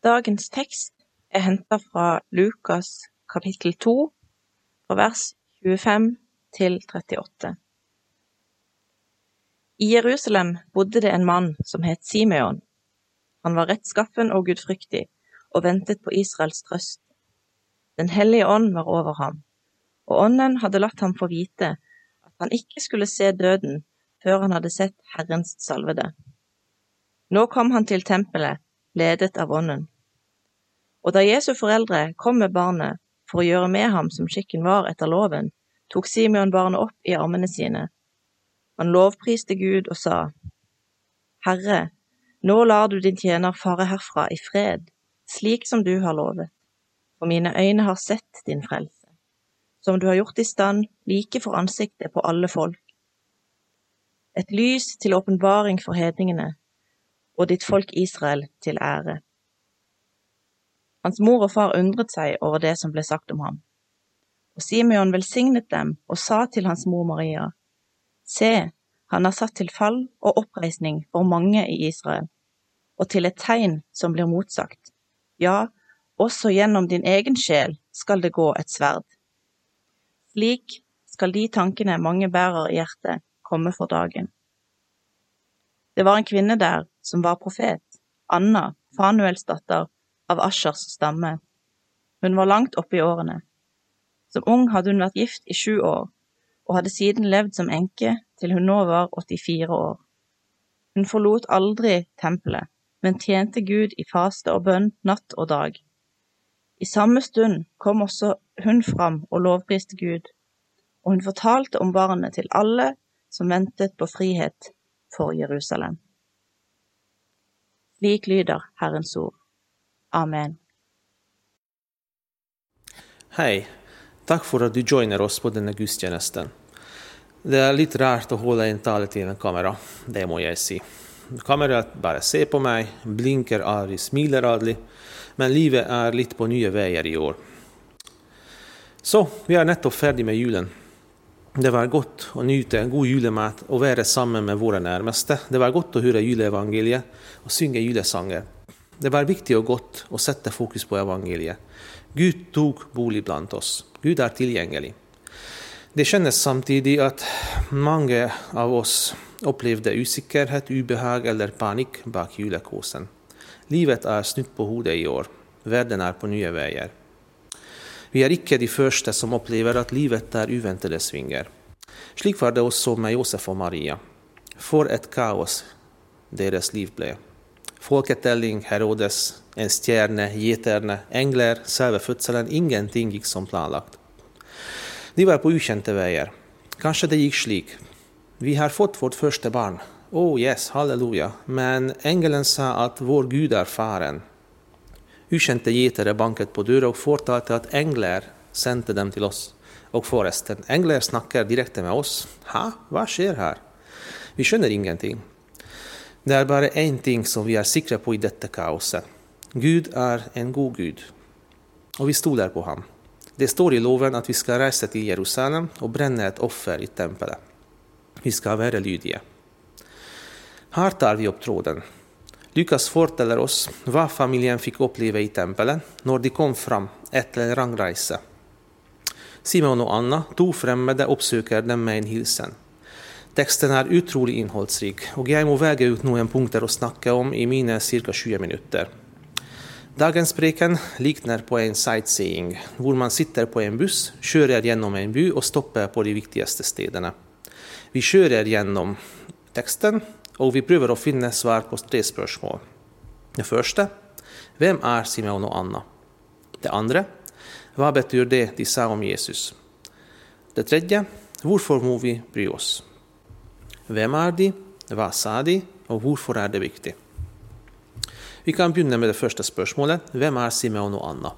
Dagens tekst er henta fra Lukas kapittel 2, fra vers 25 til 38. I Jerusalem bodde det en mann som het Simeon. Han var rettskaffen og gudfryktig og ventet på Israels trøst. Den hellige ånd var over ham, og ånden hadde latt ham få vite at han ikke skulle se døden før han hadde sett Herrens salvede. Nå kom han til tempelet, ledet av ånden. Og da Jesu foreldre kom med barnet for å gjøre med ham som skikken var etter loven, tok Simeon barnet opp i armene sine. Han lovpriste Gud og sa, Herre, nå lar du din tjener fare herfra i fred, slik som du har lovet, for mine øyne har sett din frelse, som du har gjort i stand like for ansiktet på alle folk. Et lys til åpenbaring for hedningene, og ditt folk Israel til ære. Hans mor og far undret seg over det som ble sagt om ham. Og Simeon velsignet dem og sa til hans mor Maria, Se, han er satt til fall og oppreisning for mange i Israel, og til et tegn som blir motsagt. Ja, også gjennom din egen sjel skal det gå et sverd. Slik skal de tankene mange bærer i hjertet, komme for dagen. Det var en kvinne der som var profet, Anna, Fanuels datter, av Aschers stamme. Hun var langt oppe i årene. Som ung hadde hun vært gift i sju år, og hadde siden levd som enke til hun nå var 84 år. Hun forlot aldri tempelet, men tjente Gud i faste og bønn natt og dag. I samme stund kom også hun fram og lovpriste Gud, og hun fortalte om barnet til alle som ventet på frihet for Jerusalem. Lik lyder Herrens ord. Amen. Hej! Tack för att du joinar oss på denna gudstjänsten. Det är lite rart att hålla en talet i en kamera, det må jag säga. Kameran bara ser på mig, blinkar aldrig, smiler aldrig. men livet är lite på nya vägar i år. Så, vi är nettopp färdiga med julen. Det var godt å nyte god julemat og være sammen med våre nærmeste. Det var godt å høre juleevangeliet og synge julesanger. Det var viktig og godt å sette fokus på evangeliet. Gud tok bolig blant oss. Gud er tilgjengelig. Det kjennes samtidig at mange av oss opplevde usikkerhet, ubehag eller panikk bak julekåsen. Livet er snudd på hodet i år. Verden er på nye veier. Vi er ikke de første som opplever at livet är uventede svinger. Slik var det også med Josef og Maria. For et kaos deres liv ble. Folketelling, Herodes, en stjerne, gjeterne, engler, selve fødselen. Ingenting gikk som planlagt. De var på ukjente veier. Kanskje det gikk slik. Vi har fått vårt første barn. Oh yes, halleluja. Men engelen sa at vår Gud er faren. Ukjente gjetere banket på døra og fortalte at engler sendte dem til oss. Og forresten, engler snakker direkte med oss. Hæ, hva skjer her? Vi skjønner ingenting. Det er bare én ting som vi er sikre på i dette kaoset. Gud er en god Gud, og vi stoler på ham. Det står i loven at vi skal reise til Jerusalem og brenne et offer i tempelet. Vi skal være lydige. Her tar vi opp tråden. Lukas forteller oss vad familjen fick uppleva i tempelen, när de kom fram etter rangreise. Simon och Anna, to fremmede, oppsøker dem med en hilsen. Texten är utrolig innehållsrik, och jag må väga ut noen punkter att snakke om i mina cirka 20 minuter. Dagens preken liknar på en sightseeing, hvor man sitter på en buss, kjører gjennom en by och stoppar på de viktigaste stedene. Vi kjører gjennom texten, og vi prøver å finne svar på tre spørsmål. Det første hvem er Simeon og Anna? Det andre hva betyr det de sa om Jesus? Det tredje hvorfor må vi bry oss? Hvem er de, hva sa de, og hvorfor er det viktig? Vi kan begynne med det første spørsmålet. Hvem er Simeon og Anna?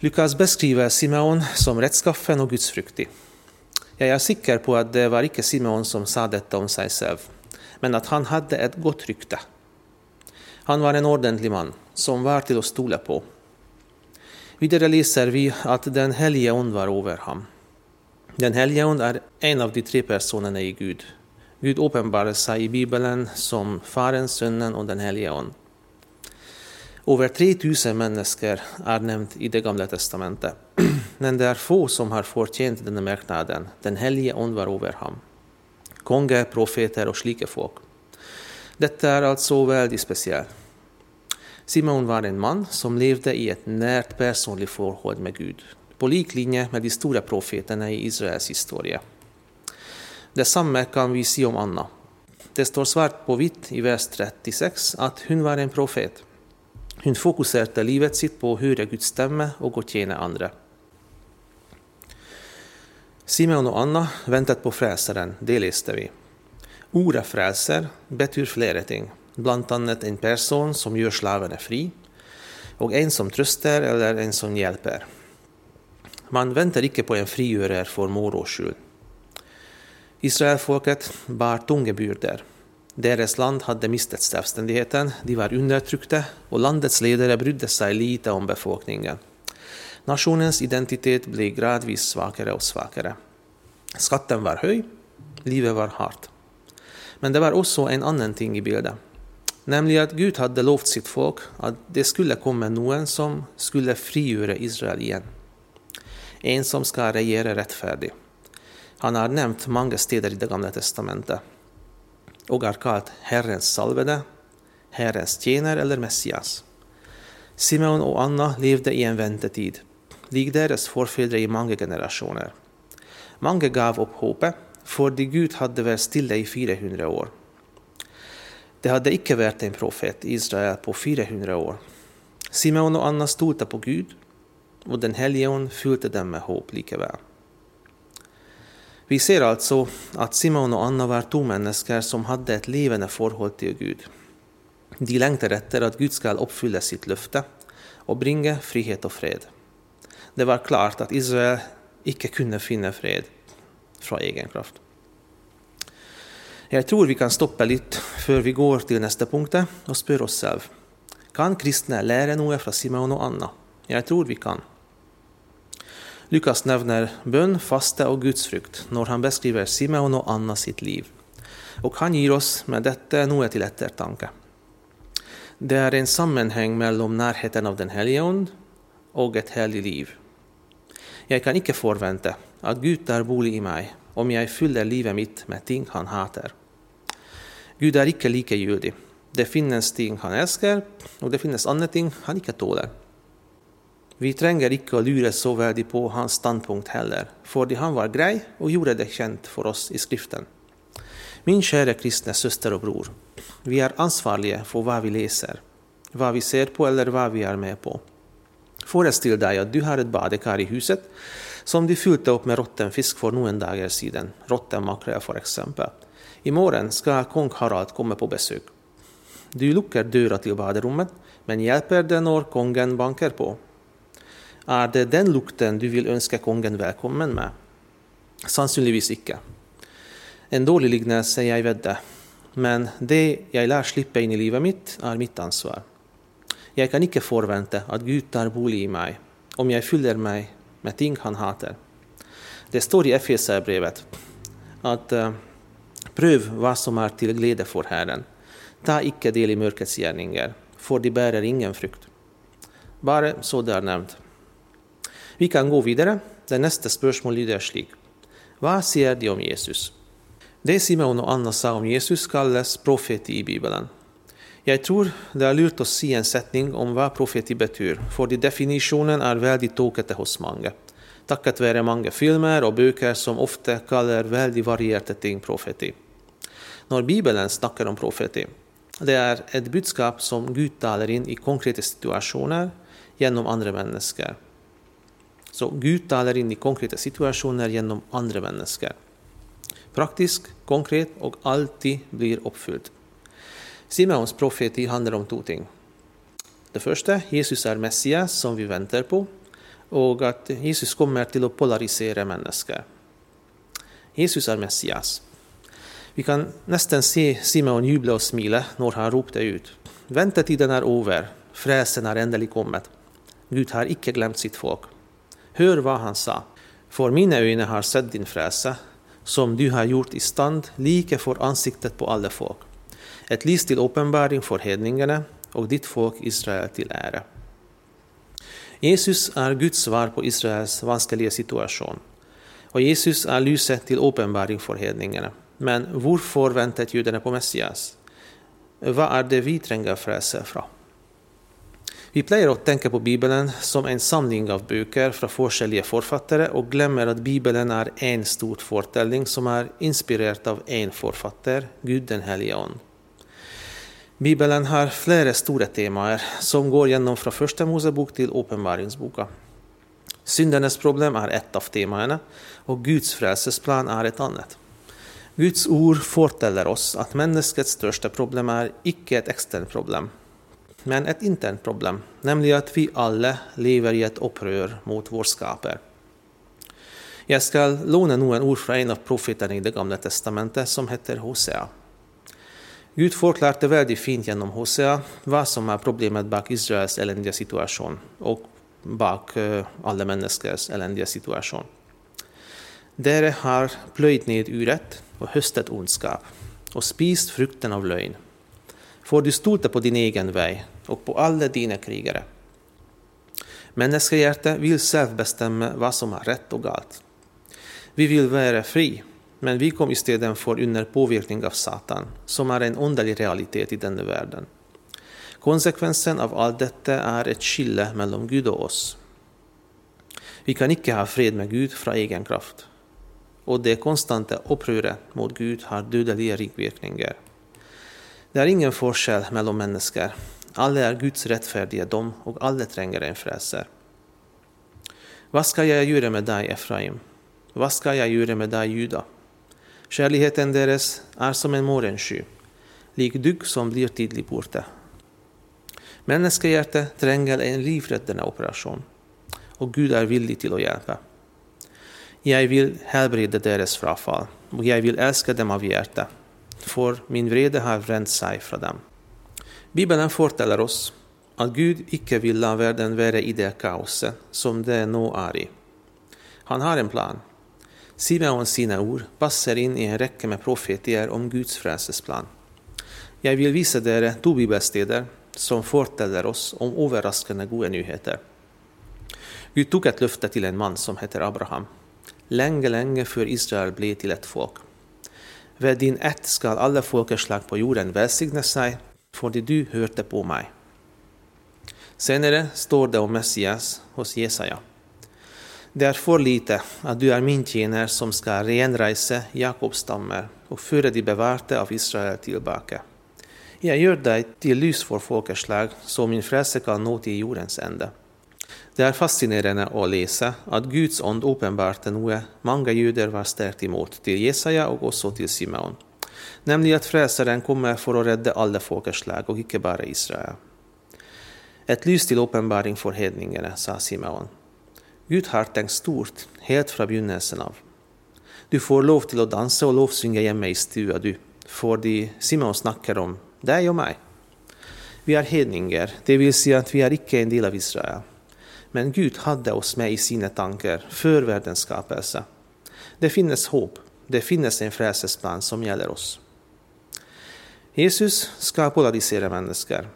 Lukas beskriver Simeon som rettskaffen og gudsfryktig. Jeg er sikker på at det var ikke Simeon som sa dette om seg selv men att han hade ett gott rykte. Han var en ordentlig man, som var till att stola på. Vidare läser vi att Den helige Ond var över honom. Den helige Ond är en av de tre personerna i Gud. Gud uppenbarar sig i Bibeln som Faren, Sonen och Den helige Ond. Över 3000 människor är nämnt i Det Gamla testamentet, men det är få som har förtjänat denna merknaden. Den helige Ond var över honom konger, profeter och slike folk. Detta är alltså väldigt speciellt. Simon var en man som levde i ett närt personligt förhållande med Gud, på lik linje med de stora profeterna i Israels historia. Detsamma kan vi se om Anna. Det står svart på vitt i vers 36 att hon var en profet. Hon fokuserade livet sitt på att höra Guds och og å tjene andra. Simeon och Anna väntat på fräsaren, det läste vi. Ordet fräser betyder flera ting, bland annat en person som gör slavarna fri, och en som tröstar eller en som hjälper. Man väntar inte på en frigörare för moro skull. Israelfolket bar tunga byrder. Deras land hade mistet självständigheten, de var undertryckta och landets ledare brydde sig lite om befolkningen. Nationens identitet blev gradvis svagare och svagare. Skatten var hög, livet var hårt. Men det var också en annan ting i bilden, nämligen att Gud hade lovt sitt folk att det skulle komma någon som skulle frigöra Israel igen, En som ska regera rättfärdigt. Han har nämnt många städer i Det Gamla testamentet, och är kallad Herrens salvede, Herrens tjänare eller Messias. Simeon och Anna levde i en väntetid lik deres forfedre i mange generasjoner. Mange gav opp håpet fordi Gud hadde vært stille i 400 år. Det hadde ikke vært en profet i Israel på 400 år. Simeon og Anna stolte på Gud, og Den hellige ånd fulgte dem med håp likevel. Vi ser altså at Simon og Anna var to mennesker som hadde et levende forhold til Gud. De lengter etter at Gud skal oppfylle sitt løfte og bringe frihet og fred. Det var klart att Israel icke kunde finna fred från egen kraft. Jag tror vi kan stoppa lite för vi går till nästa punkt och spör oss själva. kan kristna lära något från Simon och Anna. Jag tror vi kan. Lukas nämner bön, fasta och gudsfrukt när han beskriver Simon och Anna sitt liv. Och han ger oss med detta något till eftertanke. Det är en sammanhang mellan närheten av Den Helige Ande och ett hellig liv. Jag kan icke förvänta att Gud tar bolig i mig om jag fyller livet mitt med ting han hatar. Gud är icke likegyldig. Det finnes ting han älskar och det finnes andra ting han icke tåler. Vi tränger icke att lura så väldigt på hans standpunkt heller, fordi han var grej och gjorde det känt för oss i Skriften. Min kära kristne syster och bror, vi är ansvariga för vad vi läser, vad vi ser på eller vad vi är med på. Föreställ dig att du har ett badekar i huset som du fyllde upp med råtten fisk för några dagar sedan, råtten makrell för I Imorgon ska kung Harald komma på besök. Du luckar dörren till badrummet, men hjälper det när kungen bankar på? Är det den lukten du vill önska kungen välkommen med? Sannolikt icke. En dålig liknelse, jag vet det, men det jag lär slippa in i livet mitt, är mitt ansvar. Jag kan ikke forvente at Gud tar bolig i meg om jeg fyller meg med ting han hater. Det står i Efeserbrevet at uh, prøv hva som er til glede for Herren. Ta ikke del i mørkets gjerninger, for de bærer ingen frukt. Bare så det er nevnt. Vi kan gå videre. Det neste spørsmålet lyder slik. Hva sier de om Jesus? Det Simon og Anna sa om Jesus, kalles profeti i Bibelen. Jeg tror det er lurt å si en setning om hva profeti betyr, fordi definisjonen er veldig tåkete hos mange, takket være mange filmer og bøker som ofte kaller veldig varierte ting profeti. Når Bibelen snakker om profeti, det er et budskap som Gud taler inn i konkrete situasjoner gjennom andre mennesker. Så Gud taler inn i konkrete situasjoner gjennom andre mennesker. Praktisk, konkret og alltid blir oppfylt. Simeons profeti handlar om två ting. Det första, Jesus är Messias, som vi väntar på, och att Jesus kommer till att polarisera människor. Jesus är Messias. Vi kan nästan se Simeon jubla och smila när han ropte ut. Väntetiden är över. Fräsen är endelig kommet. Gud har icke glömt sitt folk. Hör vad han sa. För mina ögon har sett din fräsa som du har gjort i stand like för ansiktet på alla folk ett list till uppenbaring för hedningarna och ditt folk Israel till ära. Jesus är Guds svar på Israels vanskliga situation. Och Jesus är ljuset till uppenbaring för hedningarna. Men varför väntar judarna på Messias? Vad är det vi tränger frälse från? Vi plejer att tänka på Bibeln som en samling av böcker från olika författare och glömmer att Bibeln är en stor fortelling som är inspirerad av en författare, Gud den Helige Ande. Bibelen har flera stora teman som går genom från Första Mosebok till Uppenbarelseboken. Syndernas problem är ett av temana och Guds frälsningsplan är ett annat. Guds ord forteller oss att människans största problem är icke ett externt problem, men ett internt problem, nämligen att vi alla lever i ett upprör mot vår skapare. Jag ska låna några ord från en av profeterna i det gamla testamentet som heter Hosea. Gud förklarade väldigt fint genom Hosea vad som är problemet bak Israels eländiga situation och bak eh, alla människors eländiga situation. Dere har plöjt ned uret och höstet ondskap och spist frukten av lögn får du stolta på din egen väg och på alla dina krigare. Människohjärtat vill själv bestämma vad som är rätt och galt. Vi vill vara fri, men vi kom istället för under påverkan av Satan, som är en underlig realitet i denna världen. Konsekvensen av allt detta är ett skille mellan Gud och oss. Vi kan inte ha fred med Gud från egen kraft. Och det konstanta upproret mot Gud har dödliga riktverkningar. Det är ingen skillnad mellan människor. Alla är Guds rättfärdiga dom och alla tränger en frälsare. Vad ska jag göra med dig, Efraim? Vad ska jag göra med dig, Juda? Kärligheten deras är som en morgonsky, lik dygg som blir tidlig borta. Människohjärtat tränger en livräddande operation, och Gud är villig till att hjälpa. Jag vill helbreda deras frafall, och jag vill älska dem av hjärta för min vrede har vänt sig från dem. Bibeln fortäller oss att Gud icke vill la världen vara i det kaoset som det nu är i. Han har en plan. Simeon sina ord passar in i en räcka med profetier om Guds frälsesplan. Jag vill visa er två bibelstäder som forteller oss om överraskande goda nyheter. Gud tog ett löfte till en man som heter Abraham, länge, länge för Israel blev till ett folk. Vid din ett skall alla folkeslag på jorden välsigna sig, fordi du hörde på mig. Senare står det om Messias hos Jesaja. Det är för lite att du är min tjänare som ska renreise Jakobs stammar och föra de bevarte av Israel tillbaka. Jag gör dig till lys för folkeslag, så min frälse kan nå till jordens ände. Det är fascinerande att läsa att Guds ond uppenbarte noe många judar var starkt emot, till Jesaja och också till Simeon. Nämligen att frälsaren kommer för att rädda alla folkeslag och icke bara Israel. Ett lys till uppenbaring för hedningarna, sa Simeon. Gud har tänkt stort, helt från begynnelsen av. Du får lov till att dansa och lovsynga hemma i stua, du, för de Simon snackar om dig och mig. Vi är hedningar, det vill säga att vi är icke en del av Israel. Men Gud hade oss med i sina tankar för världens skapelse. Det finns hopp, det finns en frälsesplan som gäller oss. Jesus ska polarisera människor.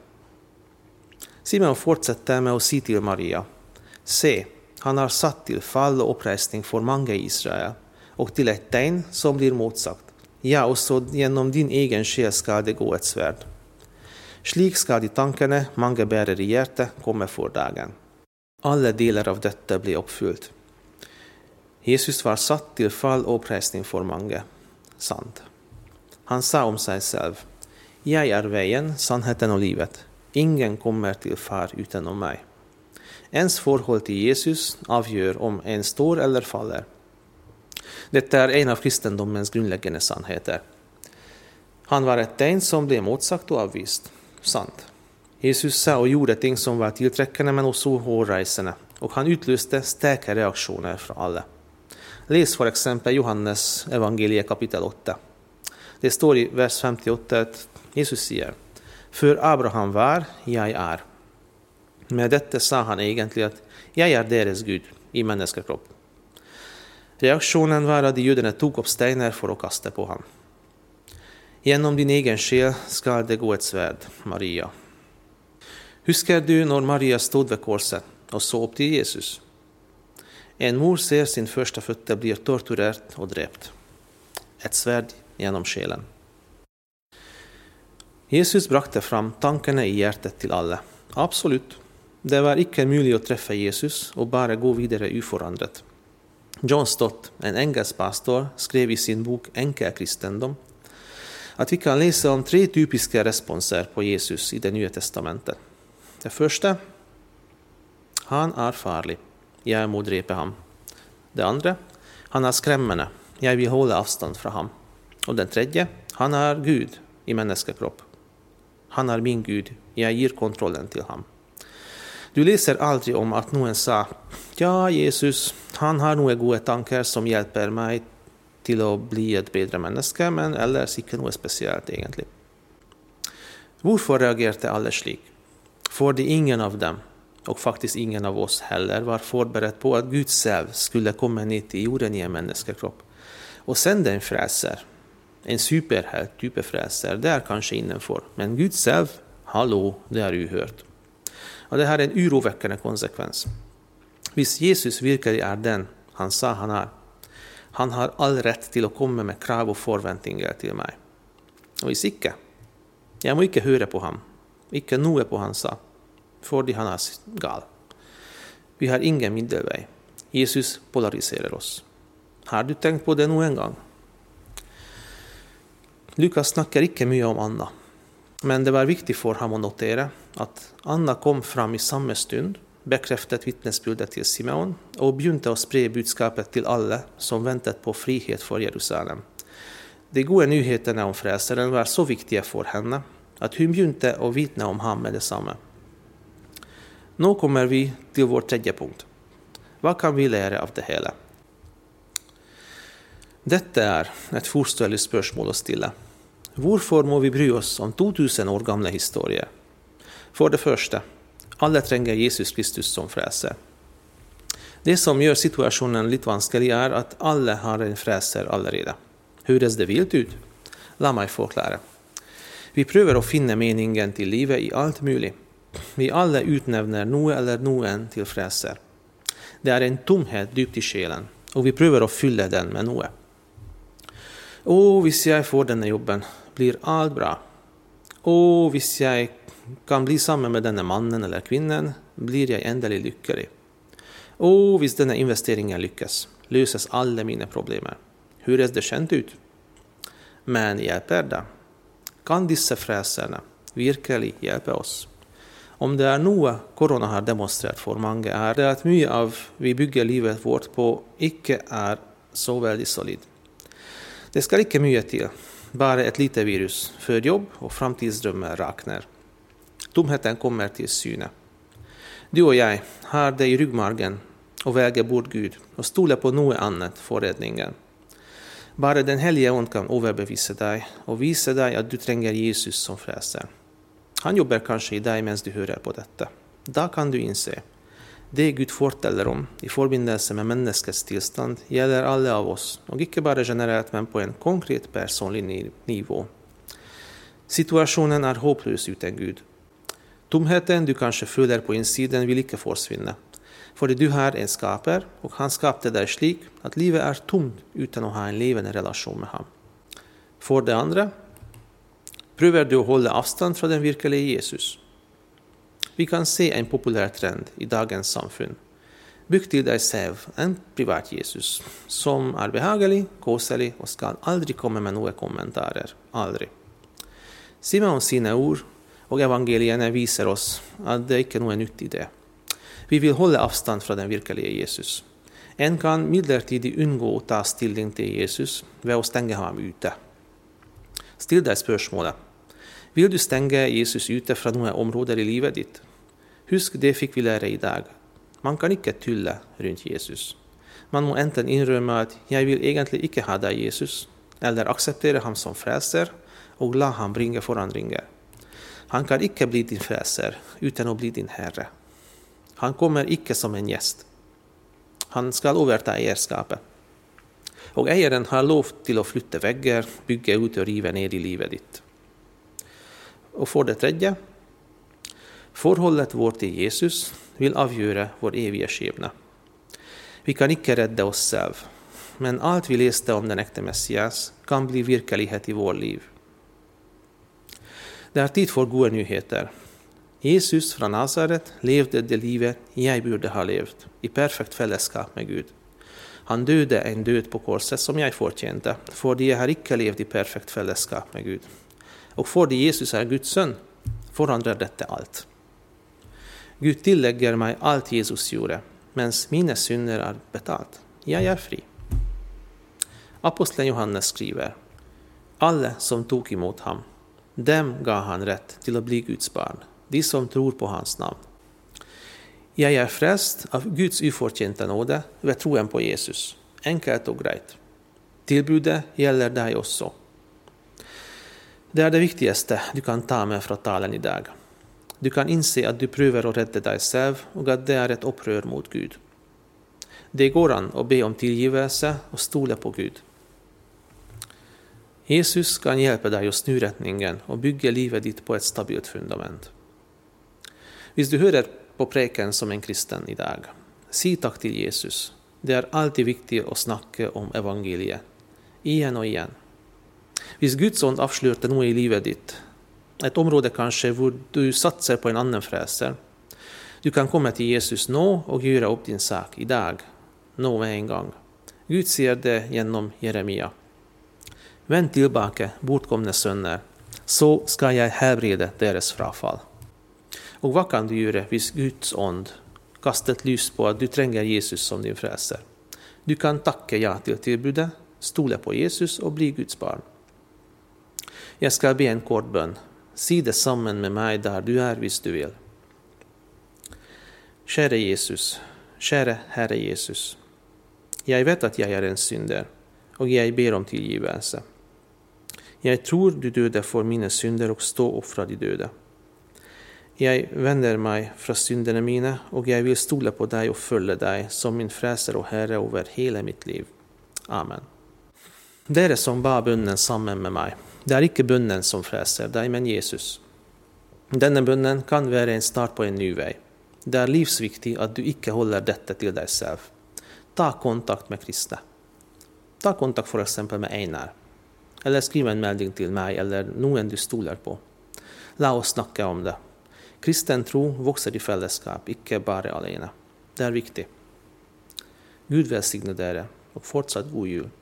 Simon fortsätter med att säga till Maria, se, han har satt till fall och uppresning för många i Israel och till ett tegn som blir motsagt. Ja, och så genom din egen själ ska det gå ett svärd. Slik ska de tankene mange bærer i hjertet, komme for dagen. Alla delar av detta blir uppfyllt. Jesus var satt till fall och pressning för många. Sant. Han sa om sig själv, jag är vägen, sannheten och livet. Ingen kommer till far utan mig. Ens förhåll till Jesus avgör om en står eller faller. Detta är en av kristendomens grundläggande sannheter. Han var ett tegn som blev motsagt och avvist. Sant. Jesus sa och gjorde ting som var tillträckande men också hårresande och han utlöste starka reaktioner från alla. Läs för exempel Johannes evangeliet kapitel 8. Det står i vers 58 att Jesus säger För Abraham var, jag är. Med detta sa han egentligen att jag är deras Gud i människokropp. Reaktionen var att judarna tog upp stenar för att kasta på honom. Genom din egen själ ska det gå ett svärd, Maria, Husker du når Maria stod ved korset og så opp til Jesus? En mor ser sin førstefødte blir torturert og drept. Et sverd gjennom sjelen. Jesus brakte fram tankene i hjertet til alle. Absolutt. Det var icke mulig att träffa Jesus och bara gå vidare uforandrat. John Stott, en engelsk pastor, skrev i sin bok ”Enkelkristendom” att vi kan läsa om tre typiska responser på Jesus i Det Nya testamentet. Det första. han är farlig. Jag må drepa ham. Det andra. han är skrämmande, jag vill hålla avstånd från ham. Och den tredje han är Gud i människokropp. Han är min Gud. Jag ger kontrollen till ham. Du läser aldrig om att någon sa ja, Jesus, han har några goda tankar som hjälper mig till att bli ett bättre människa, men eller inte något speciellt egentligen”. Varför reagerade alla slik? Fordi ingen av dem, och faktiskt ingen av oss heller, var förberedd på att Gud själv skulle komma ner till jorden i en människokropp och sända en frelser. En superhelt type frelser, det är kanske innanför, men Gud själv, hallå, det är ju hört. Och det är en oroväckande konsekvens. Visst, Jesus virkelig är den han sa han är. han har all rätt till att komma med krav och förväntningar till mig. Och visst icke. Jag må icke höra på honom, icke noe på hans sa, fordi han är gal. Vi har ingen middelväg. Jesus polariserar oss. Har du tänkt på det noen gång? Lukas snackar icke mycket om Anna, men det var viktigt för honom att notera att Anna kom fram i samma stund bekreftet vittnesbudet till Simeon och begynte att sprida budskapet till alla som väntat på frihet för Jerusalem. De goda nyheterna om frälsaren var så viktiga för henne att hon begynte att vittna om honom med detsamma. Nu kommer vi till vår tredje punkt. Vad kan vi lära av det hela? Detta är ett forståelig spörsmål att stille. Hvorfor må vi bry oss om 2000 år gamle historier? For det første, alle trenger Jesus Kristus som fräser. Det som gjør situasjonen litt vanskelig, er at alle har en frelser allerede. Høres det vilt ut? La meg forklare. Vi prøver å finne meningen til livet i alt mulig. Vi alle utnevner noe eller noen til fräser. Det er en tomhet dypt i sjelen, og vi prøver å fylle den med noe. Å, hvis jeg får denne jobben, blir allt bra. Och visst jag kan bli samman med denna mannen eller kvinnan, blir jag ändå lycklig. Och visst denna investeringen lyckas löses alla mina problem. Hur är det känt ut? Men hjälper det? Kan dessa fräsarna verkligen hjälpa oss? Om det är något corona har demonstrerat för många är det att mycket av vi bygger livet vårt på, icke är så väldigt solid. Det ska ikke mycket till. Bara ett litet virus, för jobb och framtidsdrømmer raknar. Tomheten kommer till syne. Du och jag har det i ryggmargen och väger bort Gud och stolar på något annat för räddningen. Bara Den helige ond kan överbevisa dig och visa dig att du tränger Jesus som fräser. Han jobbar kanske i dig medan du hör på detta. Då kan du inse det Gud forteller om i forbindelse med menneskets tillstånd gäller alla av oss, och ikke bara generellt men på en konkret personlig nivå. Situationen är hopplös utan Gud. Tomheten du kanske fyller på insidan vill icke försvinna, för du har en skaper, och han skapade dig slik att livet är tomt utan att ha en levande relation med honom. För det andra, prövar du att hålla avstånd från den virkelige Jesus. Vi kan se en populär trend i dagens samfund. Bygg till dig själv en privat Jesus, som är behaglig, koselig och ska aldrig komma med några kommentarer. Aldrig. Simon sina ord och evangelierna visar oss att det inte är något nytt i det. Vi vill hålla avstånd från den verkliga Jesus. En kan midlertidigt undgå att ta ställning till Jesus ved å stenge ham ute. Still deg spørsmålet vill du stänga Jesus ute från några områden i livet ditt. Husk det fick vi lära idag. Man kan inte tylla runt Jesus. Man må enten inrymma att jag vill egentligen inte ha dig Jesus', eller acceptera honom som frelser och la honom bringa förändringar. Han kan inte bli din frelser utan att bli din herre. Han kommer icke som en gäst. Han skal överta ägarskapet. Och ägaren har lov till att flytta väggar, bygga ut och riva ner i livet ditt. Og for det tredje Forholdet vårt til Jesus vil avgjøre vår evige skjebne. Vi kan ikke redde oss selv, men alt vi leste om den ekte Messias, kan bli virkelighet i vår liv. Det er tid for gode nyheter. Jesus fra Nasaret levde det livet jeg burde ha levd, i perfekt fellesskap med Gud. Han døde en død på korset som jeg fortjente, fordi jeg har ikke levd i perfekt fellesskap med Gud. Og fordi Jesus är Guds son forandrer detta allt. Gud tillägger mig allt Jesus gjorde, medan mina synder är betalt. Jag är fri. Aposteln Johannes skriver, Alla som tog emot honom, dem gav han rätt till att bli Guds barn, de som tror på hans namn. Jag är frälst av Guds oförtjänta nåde vid troen på Jesus. Enkelt och grejt. Tillbudet gäller dig också. Det är det viktigaste du kan ta med från talen idag. Du kan inse att du prövar att rädda dig själv och att det är ett upprör mot Gud. Det går an att be om tillgivelse och stole på Gud. Jesus kan hjälpa dig just nu rättningen och bygga livet ditt på ett stabilt fundament. Visst du hör på präken som en kristen idag, säg Si till Jesus. Det är alltid viktigt att snacka om evangeliet. igen och igen. Hvis Guds ånd avslørte noe i livet ditt, et område kanskje hvor du satser på en annen freser, du kan komme til Jesus nå og gjøre opp din sak i dag, nå med en gang. Gud sier det gjennom Jeremia. Vend tilbake, bortkomne sønner, så skal jeg helbrede deres frafall. Og hva kan du gjøre hvis Guds ånd kaster ett lys på at du trenger Jesus som din frälsare. Du kan takke ja til tilbudet, stole på Jesus og bli Guds barn. Jag ska be en kort bön. Si det samman med mig där du är, hvis du vill. Käre Jesus, käre Herre Jesus. Jag vet att jag är en synder, och jag ber om tillgivelse. Jag tror du döde för mina synder och stå opp fra de döda. Jag vänder mig fra synderna mina, och jag vill stole på dig och följa dig som min Frälsare och herre över hela mitt liv. Amen. Dere som ba bunden samman med mig det er ikke bunnen som freser deg, men Jesus. Denne bunnen kan være en start på en ny vei. Det er livsviktig at du ikke holder dette til deg selv. Ta kontakt med kristne. Ta kontakt f.eks. med Einar, eller skriv en melding til meg eller noen du stoler på. La oss snakke om det. Kristen tro vokser i fellesskap, ikke bare alene. Det er viktig. Gud velsigne dere, og fortsatt god jul.